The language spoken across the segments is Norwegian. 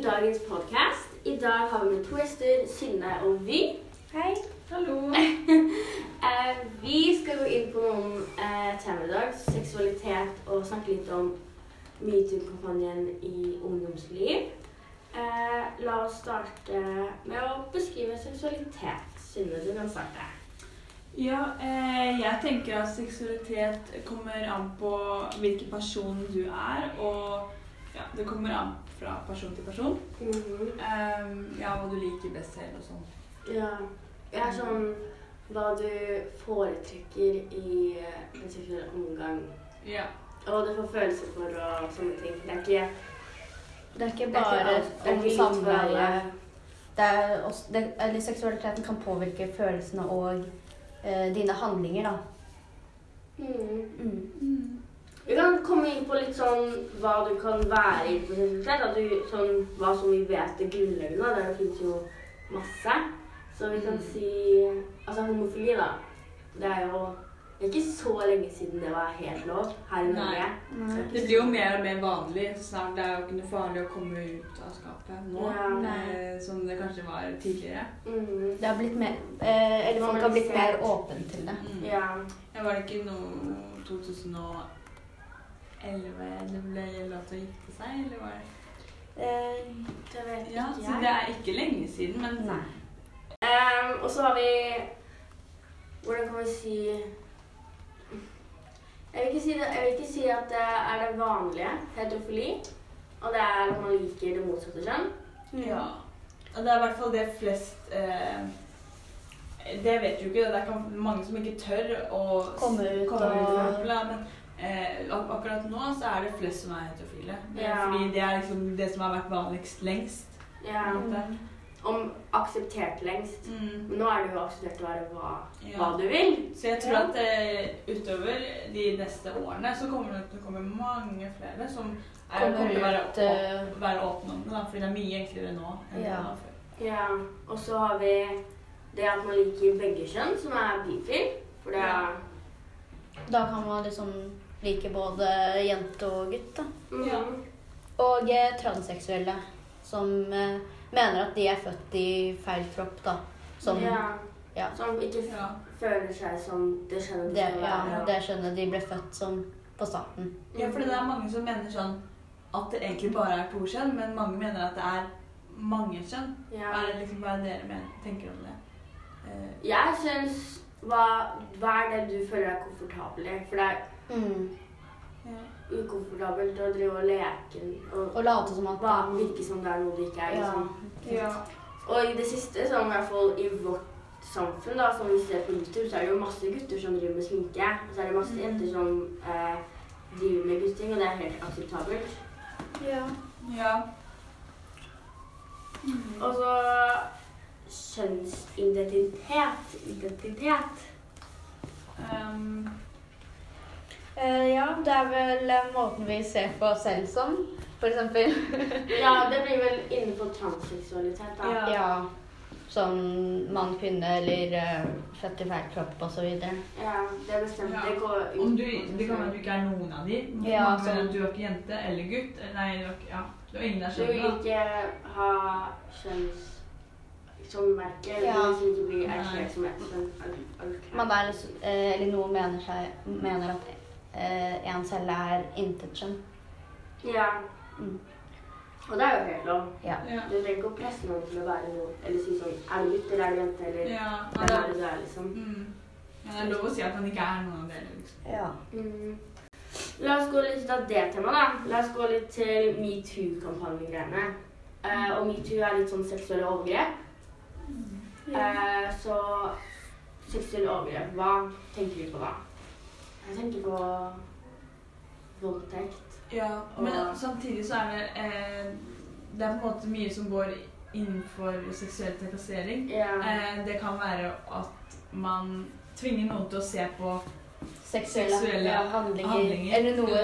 til dagens podkast. I dag har vi med to gjester, Synne og Vy. Hei. Hallo. Eh, vi skal gå inn på noen eh, temaer i dag. Seksualitet og snakke litt om metoo-kampanjen i ungdomsliv. Eh, la oss starte med å beskrive seksualitet. Synne, du kan starte. Ja, eh, jeg tenker at seksualitet kommer an på hvilken person du er, og ja, det kommer an fra person til person. Mm -hmm. um, ja, hva du liker best selv og sånn. Ja. Jeg er sånn hva du foretrekker i en seksuell omgang. Ja. Og du får følelser for og sånne ting. Det er ikke Det er ikke Det er ikke bare alt- det er om ikke for samleie. alle. Det er også, det, eller seksualiteten kan påvirke følelsene og eh, dine handlinger, da. mm. Mm. Vi kan komme inn på litt sånn hva du kan være i. At du, sånn, hva som vi vet er grunnleggende. Der finnes jo masse. Så vi kan Mm. si Altså homofili, da. Det er jo det er ikke så lenge siden det var helt lov her i Norge. Nei. Det blir jo mer og mer vanlig. Snart det er jo ikke noe farlig å komme ut av skapet nå, Ja. eh, som det kanskje var tidligere. Mm. Det har blitt mer eh, Eller folk har blitt mer åpne til det. Mm. Ja. Ja, var det ikke noe 2011 det ble lov til å gifte seg, eller var det Eh, Det vet Ja, ikke så jeg. det er ikke lenge siden, men nei. Um, og så har vi Hvordan kan vi si jeg vil, ikke si det, jeg vil ikke si at det er det vanlige heterofili. Og det er at man liker det motsatte kjønn. Ja. Og det er i hvert fall det flest eh, Det vet du ikke. Det er mange som ikke tør å Komme ut komme ut og- eksempel, men eh, akkurat nå så er det flest som er heterofile. Eh, Ja. Fordi det er liksom det som har vært vanligst lengst. Ja. på. Om akseptert lengst. Mm. Men nå er det jo akseptert å være hva, Ja. hva du vil. Så jeg tror Ja. at eh, utover de neste årene så kommer det til å komme mange flere som er, Kommer kommer til å være, ut, eh, åp være åpne om det. Da, fordi det er mye enklere nå enn Ja. det var før. Ja. Og så har vi det at man liker begge kjønn, som er bifil. For det er Da kan man liksom like både jente og gutt, da. Mm. Ja. Og eh, transseksuelle, som eh, mener at de er født i feil kropp, da. Som ja. ja. Som ikke Ja. føler seg som det skjønner de det, ja, det skjønner de ble født som på staten. Ja, for det er mange som mener sånn at det egentlig bare er to kjønn, men mange mener at det er mange kjønn. Ja. Hva er det liksom, er dere mener, tenker om det? Eh, Jeg syns hva, hva er det du føler er komfortabel i? For det er Mm. ja. ukomfortabelt å drive og leke og, Og late som at bare, virke som det er noe det ikke er. Liksom. Ja. Og i det siste, sånn i hvert fall i vårt samfunn, da, som vi ser på YouTube, så er det jo masse gutter som driver med sminke. Og så er det masse Mm. jenter som eh, driver med gutting, og det er helt akseptabelt. Ja. ja. Og så kjønnsidentitet. Identitet. Um, ja, det er vel eh, måten vi ser på oss selv som, for eksempel. Ja, det blir vel innenfor transseksualitet, da. Ja. ja. Som mann, kvinne eller uh, født i feil kropp osv. Ja, det er bestemt. Ja. Det går ut om du, det kan være du ikke er noen av de. Ja, sånn. du er ikke jente eller gutt. Nei, du er, ja, du er ingen av Du vil ikke ha kjønns... Som merke, eller Ja. du vil ikke bli erklært som et kjønn. Man er liksom, eh, eller noen mener, seg, mener at eh, en selv er intetkjønn. Ja. Mm. Og det er jo helt lov. Ja. Du trenger ikke å presse noen til å være noe, eller si sånn Er du gutt, eller er du jente, eller Ja, det er er, det du er, liksom. mm. ja, det er lov å si at han ikke er noen av dere. Liksom. ja. Mm. La oss gå litt ut av det temaet, da. La oss gå litt til metoo-kampanjegreiene. Uh, og metoo er litt sånn seksuelle overgrep. Uh, så seksuelle overgrep, hva tenker vi på da? Jeg tenker på voldtekt. Ja, men Og- samtidig så er det eh, Det er på en måte mye som går innenfor seksuell trakassering. Ja. Eh, det kan være at man tvinger noen til å se på Seksuelle, Seksuelle handlinger, handlinger. Eller noe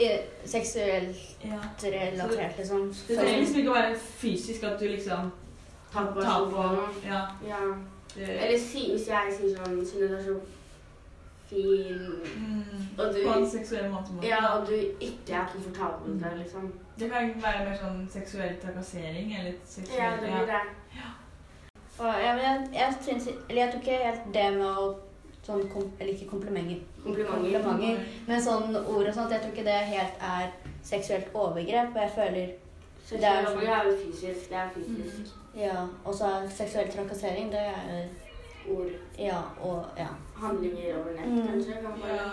eh, seksuelt Ja. relatert, liksom. Det trenger liksom ikke å være fysisk at du liksom tar på tar på. Ja. Ja. Eller si, hvis jeg sier sånn Synnøve, så fin Mm. Og du- På en seksuell måte. måte. Ja, og du ikke er komfortabel med det, liksom. Det kan være mer sånn seksuell trakassering eller seksuell Ja, det blir det. Og, ja, jeg, jeg, synes, eller jeg tror ikke helt det med å sånn kom, Eller ikke komplimenter, Komplimenter. komplimenter men sånn ord og sånt. Jeg tror ikke det helt er seksuelt overgrep. Og jeg føler Seksuelt Det er sånn- overgrep er jo fysisk. Det er fysisk. Ja, og så er seksuell trakassering, det er Ord. Ja, og ja. Handlinger over nett, Mm. kanskje. Kan bare... Ja.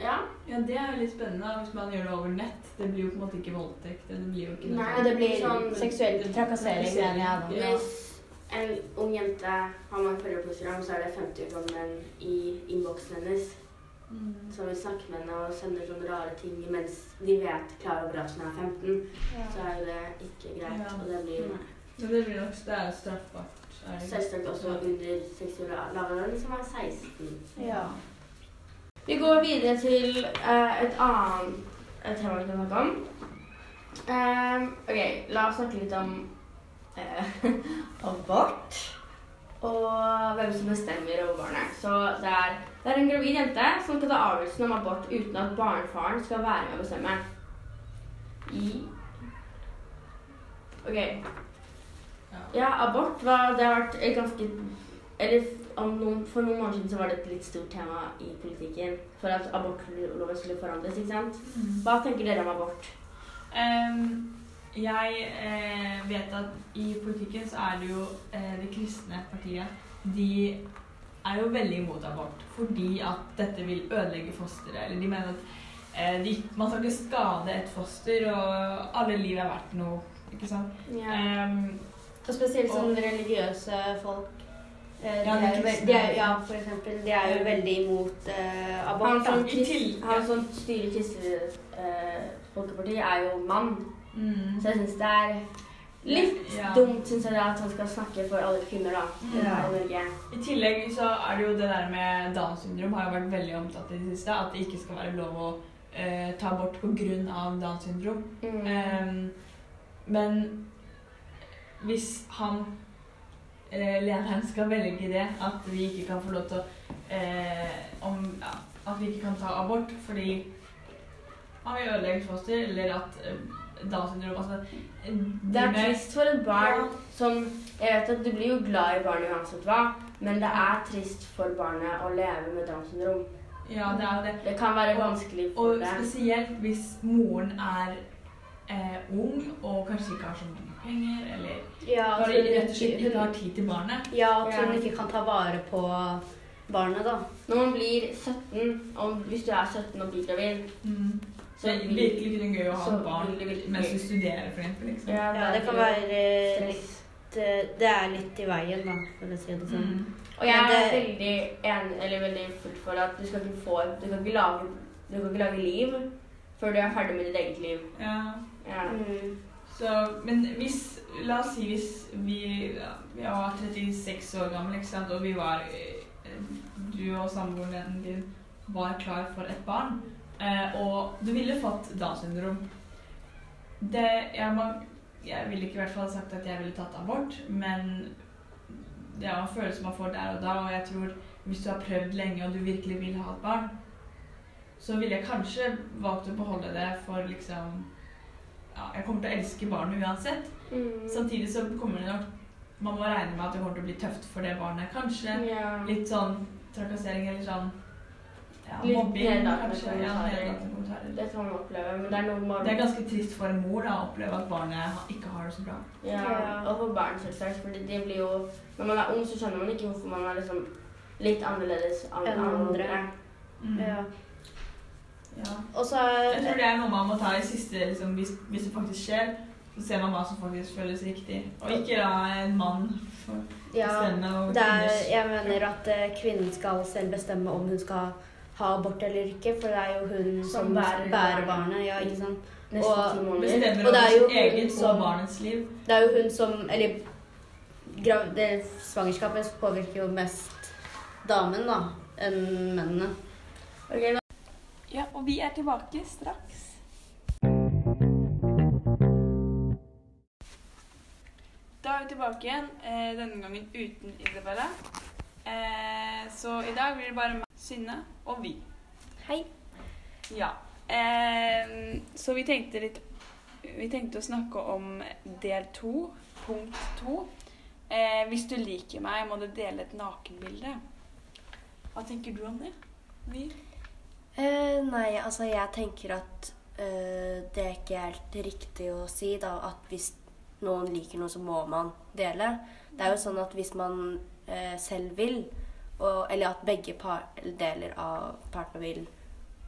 ja. ja, det er jo litt spennende hvis man gjør det over nett. Det blir jo på en måte ikke voldtekt. Det blir jo ikke Nei, det blir sånn- seksuell trakassering, mener. Ja. Hvis en ung jente har man Instagram, så er det 50 kroner menn i innboksen hennes Mm. som vil snakke med henne og sender sånne rare ting mens de vet klar over at hun er 15, så er det ikke greit. Ja. Og det blir. Men det blir nok det er straffbart. Det selvsagt også under seksuell som er 16. Ja. Vi går videre til eh, et annet et tema vi kan snakke om. Ehm, ok, la oss snakke litt om eh, abort. Og hvem som bestemmer over barnet. Så det er, det er en gravid jente som skal ta avgjørelsen om abort uten at barnefaren skal være med å bestemme. I Ok. Ja. Abort var, det har vært ganske eller om noen, For noen måneder siden så var det et litt stort tema i politikken for at abortloven skulle forandres. ikke sant? Mm. Hva tenker dere om abort? Um, jeg eh, vet at i politikken så er det jo eh, det kristne partiet. De er jo veldig imot abort fordi at dette vil ødelegge fosteret. Eller de mener at eh, de, man skal ikke skade et foster, og alle liv er verdt noe. Ikke sant? Em, Og spesielt sånn Og- religiøse folk. Eh, Ja, de er, de er, ja, for eksempel. De er jo veldig imot eh, Han abort. som, krist, han som styrer Kristelig eh, Folkeparti, er jo mann. mm. Så jeg syns det er litt Ja. dumt synes jeg, at han skal snakke for alle kvinner da, mm. i Norge. I tillegg så er det jo det der med Downs syndrom har jo vært veldig omtalt i det siste. At det ikke skal være lov å eh, ta abort pga. Downs syndrom. Mm. Um, men hvis han eh, lederen skal velge det, at vi ikke kan få lov til å eh, om, ja, At vi ikke kan ta abort fordi han vil ødelegge et foster, eller at eh, Downs syndrom altså, eh, Det er trist for et barn Ja. som Jeg vet at du blir jo glad i barnet uansett hva, men det er trist for barnet å leve med Downs syndrom. Ja, det er det. Det kan være Og- vanskelig for Og det. spesielt hvis moren er eh, ung og kanskje ikke har så mye penger, eller Ja, bare hun rett og slett ikke- har tid til barnet. Ja, at hun ikke kan ta vare på barnet, da. Når man blir 17, og hvis du er 17 og blir gravid, Så det er virkelig ikke gøy å ha et barn det mens du studerer, for eksempel. Liksom. Ja, Ja, det kan være stress. litt eh, Det er litt i veien, da, for å si det sånn. Mm. Og jeg det, er veldig enig, eller veldig fullt for at du skal ikke få Du kan ikke lage, du kan ikke lage liv før du er ferdig med ditt eget liv. Ja. Ja. Mm. Så, men hvis La oss si hvis vi, ja, var 36 år gamle, og vi var eh, Du og samboeren din var klar for et barn, eh, og du ville fått Downs syndrom. Det, jeg, man, jeg ville ikke i hvert fall sagt at jeg ville tatt abort, men det er en følelse man får der og da, og jeg tror hvis du har prøvd lenge og du virkelig vil ha et barn, så ville jeg kanskje valgt å beholde det for liksom ja, Jeg kommer til å elske barnet uansett. Mm. Samtidig så kommer det nok Man må regne med at det kommer til å bli tøft for det barnet. Kanskje Yeah. litt sånn trakassering eller sånn ja, Litt mobbing, kanskje. Ja. Det kan man oppleve, men det er noe man Det er ganske trist for en mor da, å oppleve at barnet ikke har det så bra. Ja, Ja. og for barn selvsagt. fordi det blir jo Når man er ung, så skjønner man ikke hvorfor man er liksom litt annerledes enn andre. andre. Mm. Ja. Ja. Og så Jeg tror det er noe man må ta i siste liksom, hvis, hvis det faktisk skjer. Så ser man hva som faktisk føles riktig. Og ikke la en mann ja, bestemme over det er, jeg mener at eh, kvinnen skal selv bestemme om hun skal ha abort eller ikke, for det er jo hun som, Som bærer bærer, barnet. Ja, ikke sant? Nesten Og bestemmer Og det over er jo sitt eget som- og barnets liv. Det er jo hun som Eller grav, det, svangerskapet påvirker jo mest damen, da, enn mennene. Ok, da. Ja, og vi er tilbake straks. Da er vi tilbake igjen, eh, denne gangen uten Isabella. Eh, så i dag blir det bare meg, Synne og vi. Hei. Ja. Eh, så vi tenkte litt Vi tenkte å snakke om del to, punkt to. Eh, hvis du liker meg, må du dele et nakenbilde. Hva tenker du om det? Vi? Eh, nei, altså jeg tenker at eh, det er ikke helt riktig å si da, at hvis noen liker noe, så må man dele. Det er jo sånn at hvis man eh, selv vil, og, eller at begge par, deler av partene vil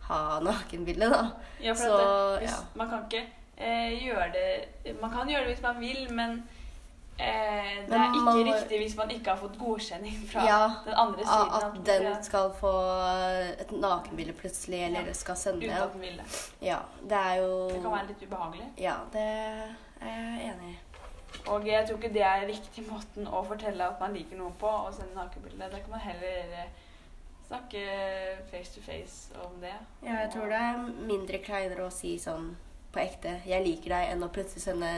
ha nakenbilde, da. Ja, for Så, det, hvis, ja. man kan ikke eh, gjøre det Man kan gjøre det hvis man vil, men eh, det er ikke riktig hvis man ikke har fått godkjenning fra Ja, den andre siden. At den skal få et nakenbilde plutselig, eller skal sende uten at den vil det. Ja, det er jo Det kan være litt ubehagelig. Ja, det er jeg enig i. Og jeg tror ikke det er riktig måten å fortelle at man liker noe på, å sende nakenbilde. Da kan man heller eh, snakke face to face om det. Ja, jeg tror det er mindre kleinere å si sånn på ekte 'jeg liker deg', enn å plutselig sende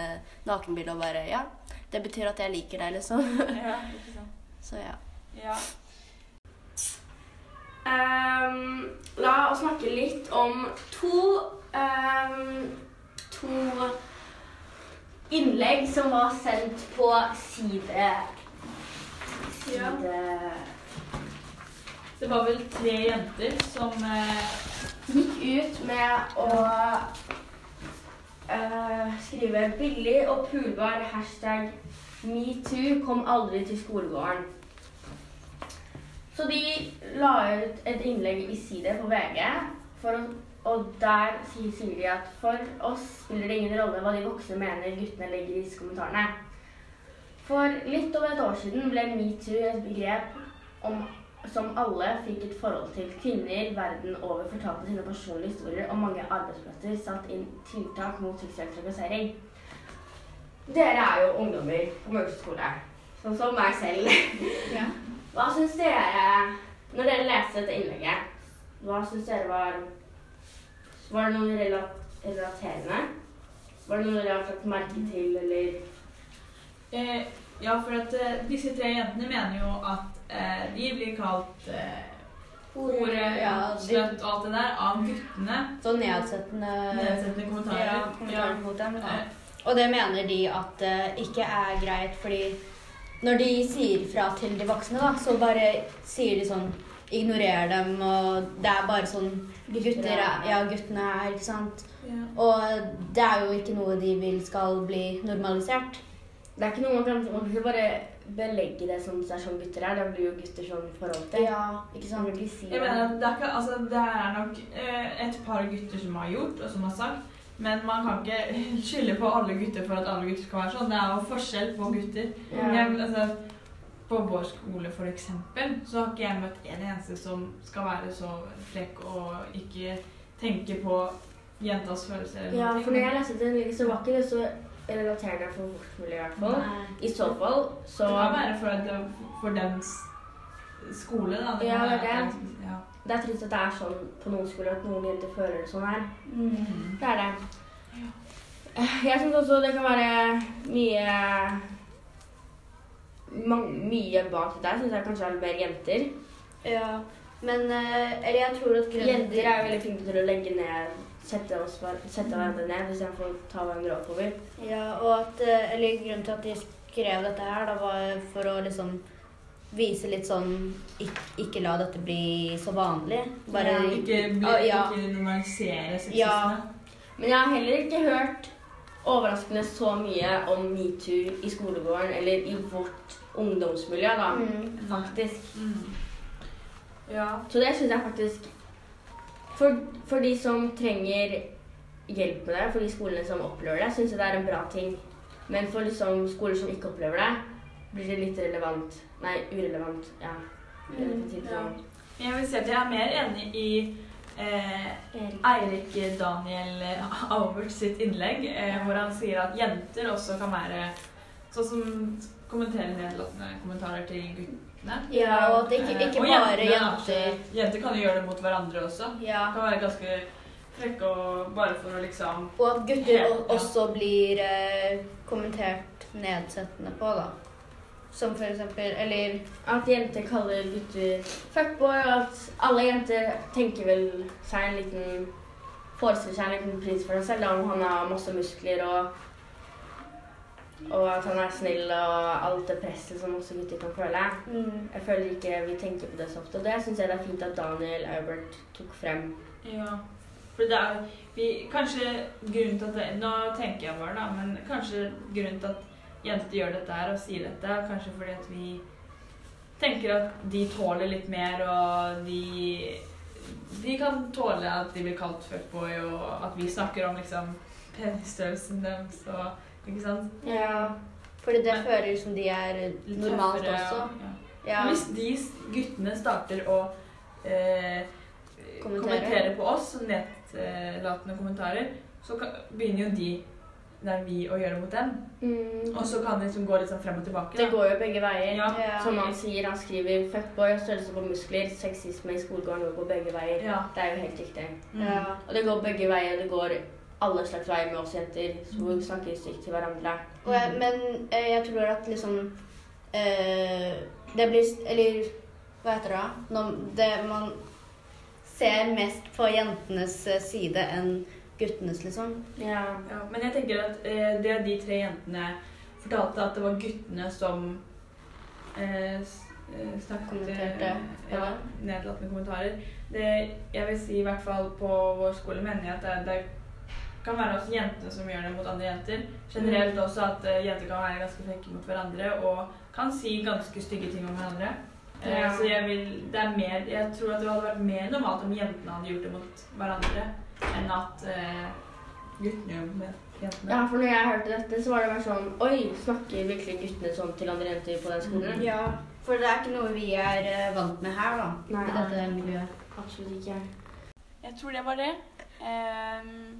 nakenbilde og bare 'ja, det betyr at jeg liker deg', liksom. Ja, ikke sant. Så ja. Ja. Um, la oss snakke litt om to um, To innlegg som var sendt på side Side Det var vel tre jenter som uh, Gikk ut med å eh, skrive 'billig og pulbar', hashtag metoo, kom aldri til skolegården. Så de la ut et innlegg i side på VG, å, og der sier de at for oss spiller det ingen rolle hva de voksne mener guttene legger i disse kommentarene. For litt over et år siden ble metoo et begrep om, som alle fikk et forhold til. Kvinner verden over fortalte sine personlige historier, og mange arbeidsplasser satt inn tiltak mot seksuell trakassering. Dere er jo ungdommer på Maurstad sånn som meg selv. Ja. Hva syns dere Når dere leste dette innlegget, hva syns dere var Var det noe relaterende? Var det noe dere har lagt merke til, eller eh, Ja, for at uh, disse tre jentene mener jo at uh, de blir kalt uh, hore, Ja, sløtt og alt det der av guttene. Så nedsettende Nedsettende kommentarer. Ja, kommentarer Ja. mot dem. Ja. Og det mener de at det ikke er greit, fordi når de sier fra til de voksne, da, så bare sier de sånn Ignorer dem, og det er bare sånn Gutter er Ja, guttene er, ikke sant? Og det er jo ikke noe de vil skal bli normalisert. Det er ikke noe man kan, man kan ikke bare belegge det som det er sånn gutter er. Da blir jo gutter sånn forhold til. Ja, ikke sånn sant? vil ikke si Jeg mener det er, ikke, altså, det er nok eh, et par gutter som har gjort, og som har sagt. Men man kan ikke skylde på alle gutter for at alle gutter skal være sånn. Det er jo forskjell på gutter. Ja. Jeg, altså, på vår skole for eksempel, så har ikke jeg møtt en eneste som skal være så frekk og ikke tenke på jentas følelser. eller Ja, for når jeg leste den, så var ikke det så relaterende for vårt miljø i hvert fall. Nei. I så fall så Det kan være for, det, for dens skole, da. Ja, det er det. Ja. Det er trist at det er sånn på noen skoler at noen jenter føler det sånn her. Mm. Det er det. Jeg syns også det kan være mye Mye bak det der syns jeg kanskje er mer jenter. Ja, men eh, Eller jeg tror at grunnen Jenter er veldig flinke til å legge ned Sette, oss, sette hverandre ned istedenfor å ta hverandre oppover. Ja, og at, eh, eller grunnen til at de skrev dette her, da, var for å liksom vise litt sånn ikke, ikke la dette bli så vanlig. Bare Ja, Ikke, bli, Ah, ja. ikke normalisere sexisme. Ja. Men jeg har heller ikke hørt overraskende så mye om metoo i skolegården eller i vårt ungdomsmiljø, da. Mm. Faktisk. Mm. Ja. Så det syns jeg faktisk for, for de som trenger hjelp med det, for de skolene som opplever det, syns jeg det er en bra ting. Men for liksom skoler som ikke opplever det, blir det litt relevant. Nei, urelevant. Ja. Mm, Jeg vil si at jeg er mer enig i eh, Eirik Daniel Albert sitt innlegg, eh, hvor han sier at jenter også kan være sånn som kommenterer nedlatende kommentarer til Ja, og at ikke, Eh, ikke og bare jenter. er jenter. Jenter kan jo gjøre det mot hverandre også. Ja. Kan være ganske frekke og bare for å liksom Og at gutter helt, ja. også blir eh, kommentert nedsettende på, da. Som for eksempel Eller At jenter kaller gutter fuckboy, og at alle jenter tenker vel seg en liten Forestiller seg en liten pris for seg selv om han har masse muskler og og at han er snill og alt det presset som også gutter kan føle. mm, Jeg føler ikke vi tenker på det så ofte, og det syns jeg det er fint at Daniel Aubert tok frem. Ja. For det er vi, Kanskje grunnen til at det, Nå tenker jeg bare, da, men kanskje grunnen til at jenter gjør dette her og sier dette, er kanskje fordi at vi tenker at de tåler litt mer, og de De kan tåle at de blir kalt fuckboy, og at vi snakker om liksom penisstørrelsen deres og Ikke sant? Ja. Fordi det Men- føler som de er normalt tøffere, også. Ja. Ja. Men hvis de guttene starter å eh, Kommentere. kommentere på oss, nettlatende kommentarer, så kan, begynner jo de der vi å gjøre mot dem. Og så kan det liksom gå litt sånn frem og tilbake. Det Da. går jo begge veier. Ja. Ja. Som han sier, han skriver 'fuckboy' og størrelse på muskler. Sexisme i skolegården går på begge veier. Ja. Det er jo helt riktig. Mm. Ja. Og det går begge veier. Det går alle slags veier med oss jenter. Så vi snakker stygt til hverandre. Og jeg, men eh, jeg tror at liksom øh, Det blir Eller hva heter det? da? Når det, man ser mest på jentenes eh, side enn guttenes, liksom. Ja. Ja, men jeg tenker at eh, det de tre jentene fortalte, at det var guttene som eh, snakket ja, ja. nedlatende kommentarer. Det, jeg vil si i hvert fall på vår skole mener jeg at det, det kan være også jentene som gjør det mot andre jenter. Generelt også at uh, jenter kan være ganske flinke mot hverandre og kan si ganske stygge ting om hverandre. Eh, Ja. Så jeg vil, det er mer, jeg tror at det hadde vært mer normalt om jentene hadde gjort det mot hverandre, enn at uh, guttene gjør det med jentene. ja, for når jeg hørte dette, så var det bare sånn Oi, snakker virkelig guttene sånn til andre jenter på den skolen? Ja. For det er ikke noe vi er vant med her, da. Nei. I dette miljøet. Absolutt ikke. Jeg tror det var det. Ehm,